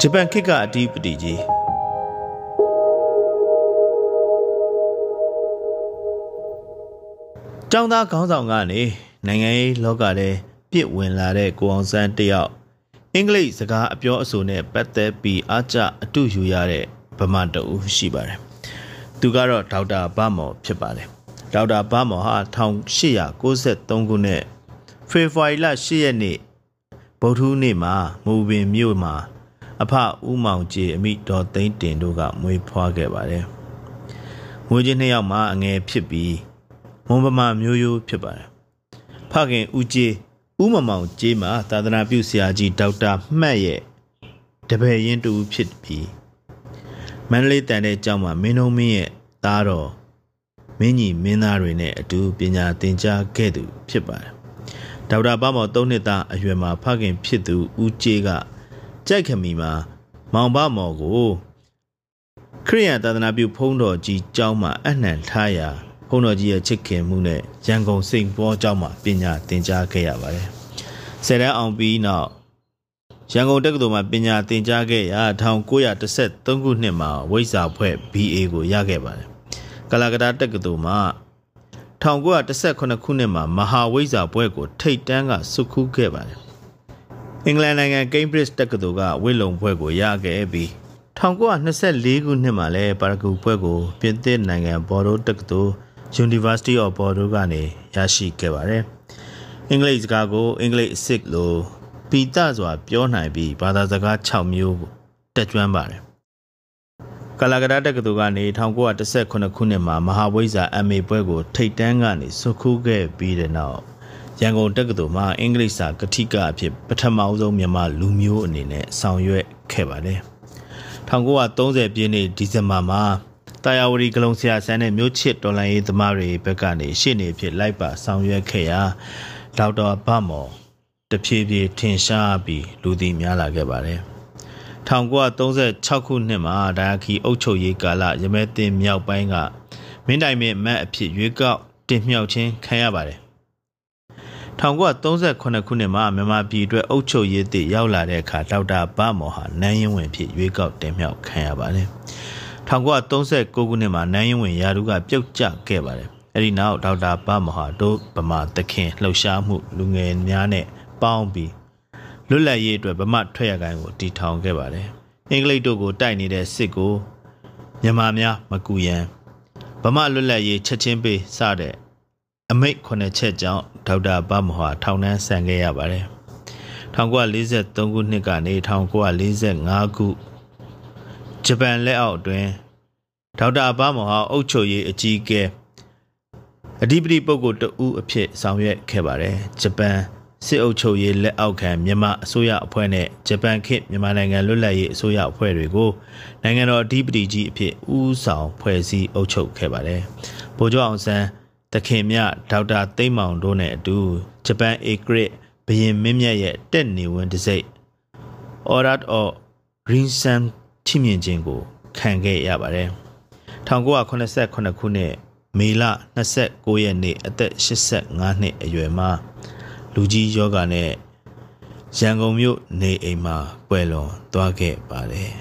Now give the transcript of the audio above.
ဂျပန်ခေတ်ကအဓိပတိကြီးကျောင်းသားခေါင်းဆောင်ကနေနိုင်ငံရေးလောကထဲပြစ်ဝင်လာတဲ့ကိုအောင်ဆန်းတယောက်အင်္ဂလိပ်စကားအပြောအဆိုနဲ့ပတ်သက်ပြီးအားကျအတူယူရတဲ့ဗမာတအူရှိပါတယ်။သူကတော့ဒေါက်တာဗမော်ဖြစ်ပါတယ်။ဒေါက်တာဗမော်ဟာ1893ခုနှစ်ဖေဖော်ဝါရီလ10ရက်နေ့ဗုဒ္ဓဟူးနေ့မှာမူပင်မြို့မှာ အဖဦးမောင်ကြည်အမိတော်သိန်းတင်တို့ကမွေးဖွားခဲ့ပါတယ်။မွေးချင်းနှစ်ယောက်မှာအငယ်ဖြစ်ပြီးမွန်ပမာမျိုးရိုးဖြစ်ပါတယ်။ဖခင်ဦးကြည်ဦးမမောင်ကြည်မှာသာသနာပြုဆရာကြီးဒေါက်တာမှတ်ရဲ့တပည့်ရင်းတူဖြစ်ပြီးမန္တလေးတန်တဲ့ကျောင်းမှာမင်းတို့မင်းရဲ့သားတော်မင်းကြီးမင်းသားတွေနဲ့အတူပညာသင်ကြားခဲ့သူဖြစ်ပါတယ်။ဒေါက်တာပမော်၃နှစ်သားအရွယ်မှာဖခင်ဖြစ်သူဦးကြည်က ကြိုက်ခမီမှာမောင်ဘမော်ကိုခရိယန်သာသနာပြုဖုံးတော်ကြီးကျောင်းမှာအနှံထားရာဖုံးတော်ကြီးရဲ့ချစ်ခင်မှုနဲ့ရန်ကုန်စိန်ပေါ်ကျောင်းမှာပညာသင်ကြားခဲ့ရပါတယ်။ဆယ်တန်းအောင်ပြီးနောက်ရန်ကုန်တက္ကသိုလ်မှာပညာသင်ကြားခဲ့ရာ1913ခုနှစ်မှာဝိဇ္ဇာဖွဲ့ BA ကိုရခဲ့ပါတယ်။ကလာကတာတက္ကသိုလ်မှာ1918ခုနှစ်မှာမဟာဝိဇ္ဇာဘွဲ့ကိုထိတ်တန်းကစုခူးခဲ့ပါတယ် အင်္ဂလန်နိုင်ငံ Cambridge တက္ကသိုလ်ကဝိလုံဘွဲ့ကိုရခဲ့ပြီး1924ခုနှစ်မှာလည်းပါရဂူဘွဲ့ကိုပြင်သစ်နိုင်ငံဘော်ဒိုတက္ကသိုလ် University of Bordeaux ကနေရရှိခဲ့ပါတယ်။အင်္ဂလိပ်စကားကိုအင်္ဂလိပ်အစစ်လိုပီတစွာပြောနိုင်ပြီးဘာသာစကား6မျိုးတက်ကျွမ်းပါတယ်။ကလာကတာတက္ကသိုလ်ကနေ1918ခုနှစ်မှာမဟာဝိဇ္ဇာ MA ဘွဲ့ကိုထိတ်တန်းကနေစုခူးခဲ့ပြီးတဲ့နောက် ရန်ကုန်တက္ကသိုလ်မှာအင်္ဂလိပ်စာကတိကအဖြစ်ပထမဆုံးမြန်မာလူမျိုးအနေနဲ့ဆောင်ရွက်ခဲ့ပါတယ်။1930ပြည့်နှစ်ဒီဇင်ဘာမှာတာယာဝတီကလုံဆရာဆန်းနဲ့မြို့ချစ်တော်လိုင်းရေးသမားတွေဘက်ကနေရှေ့နေဖြစ်လိုက်ပါဆောင်ရွက်ခဲ့ရာဒေါက်တာဗမော်တဖြည်းဖြည်းထင်ရှားပြီးလူသိများလာခဲ့ပါတယ်။1936ခုနှစ်မှာဒါခီအုပ်ချုပ်ရေးကာလရမဲတင်မြောက်ပိုင်းကမင်းတိုင်မင်းမတ်အဖြစ်ရွေးကောက်တင်မြှောက်ခြင်းခံရပါတယ် 1938ခုနှစ်မှာမြန်မာပြည်အတွက်အုပ်ချုပ်ရေးသည့်ရောက်လာတဲ့အခါဒေါက်တာဗမော်ဟာနန်းရင်ဝင်ဖြစ်ရွေးကောက်တင်မြှောက်ခံရပါတယ်။1939ခုနှစ်မှာနန်းရင်ဝင်ရာထူးကပြုတ်ကျခဲ့ပါတယ်။အဲဒီနောက်ဒေါက်တာဗမော်ဟာဒုဗမာသခင်လှုပ်ရှားမှုလူငယ်များနဲ့ပေါင်းပြီးလွတ်လပ်ရေးအတွက်ဗမာထွက်ရကိုင်းကိုတည်ထောင်ခဲ့ပါတယ်။အင်္ဂလိပ်တို့ကိုတိုက်နေတဲ့စစ်ကိုမြန်မာများမကူရန်ဗမာလွတ်လပ်ရေးချက်ချင်းပေးစတဲ့ အမိတ်9ချက်ကြောင့်ဒေါက်တာဗမဟာထောင်နှန်းဆန်ခဲ့ရပါတယ်1943ခုနှစ်ကနေ1945ခုဂျပန်လက်အောက်တွင်ဒေါက်တာဗမဟာအုပ်ချုပ်ရေးအကြီးအကဲအဓိပတိပုဂ္ဂိုလ်တဦးအဖြစ်ဆောင်ရွက်ခဲ့ပါတယ်ဂျပန်စစ်အုပ်ချုပ်ရေးလက်အောက်ခံမြန်မာအစိုးရအဖွဲ့နဲ့ဂျပန်ခေတ်မြန်မာနိုင်ငံလွတ်လပ်ရေးအစိုးရအဖွဲ့တွေကိုနိုင်ငံတော်အဓိပတိကြီးအဖြစ်ဦးဆောင်ဖွဲ့စည်းအုပ်ချုပ်ခဲ့ပါတယ်ဗိုလ်ချုပ်အောင်ဆန်း သခင်မြဒေါက်တာသိမ့်မောင်တို့နဲ့အတူဂျပန်ဧကရစ်ဘရင်မင်းမြတ်ရဲ့တက်နေဝင်တစိ့ Order of Green Sun ထိမြင်ခြင်းကိုခံခဲ့ရပါတယ်1989ခုနှစ်မေလ29ရက်နေ့အသက်85နှစ်အရွယ်မှာလူကြီးယောဂနဲ့ရန်ကုန်မြို့နေအိမ်မှာပွဲလွန်သွားခဲ့ပါတယ်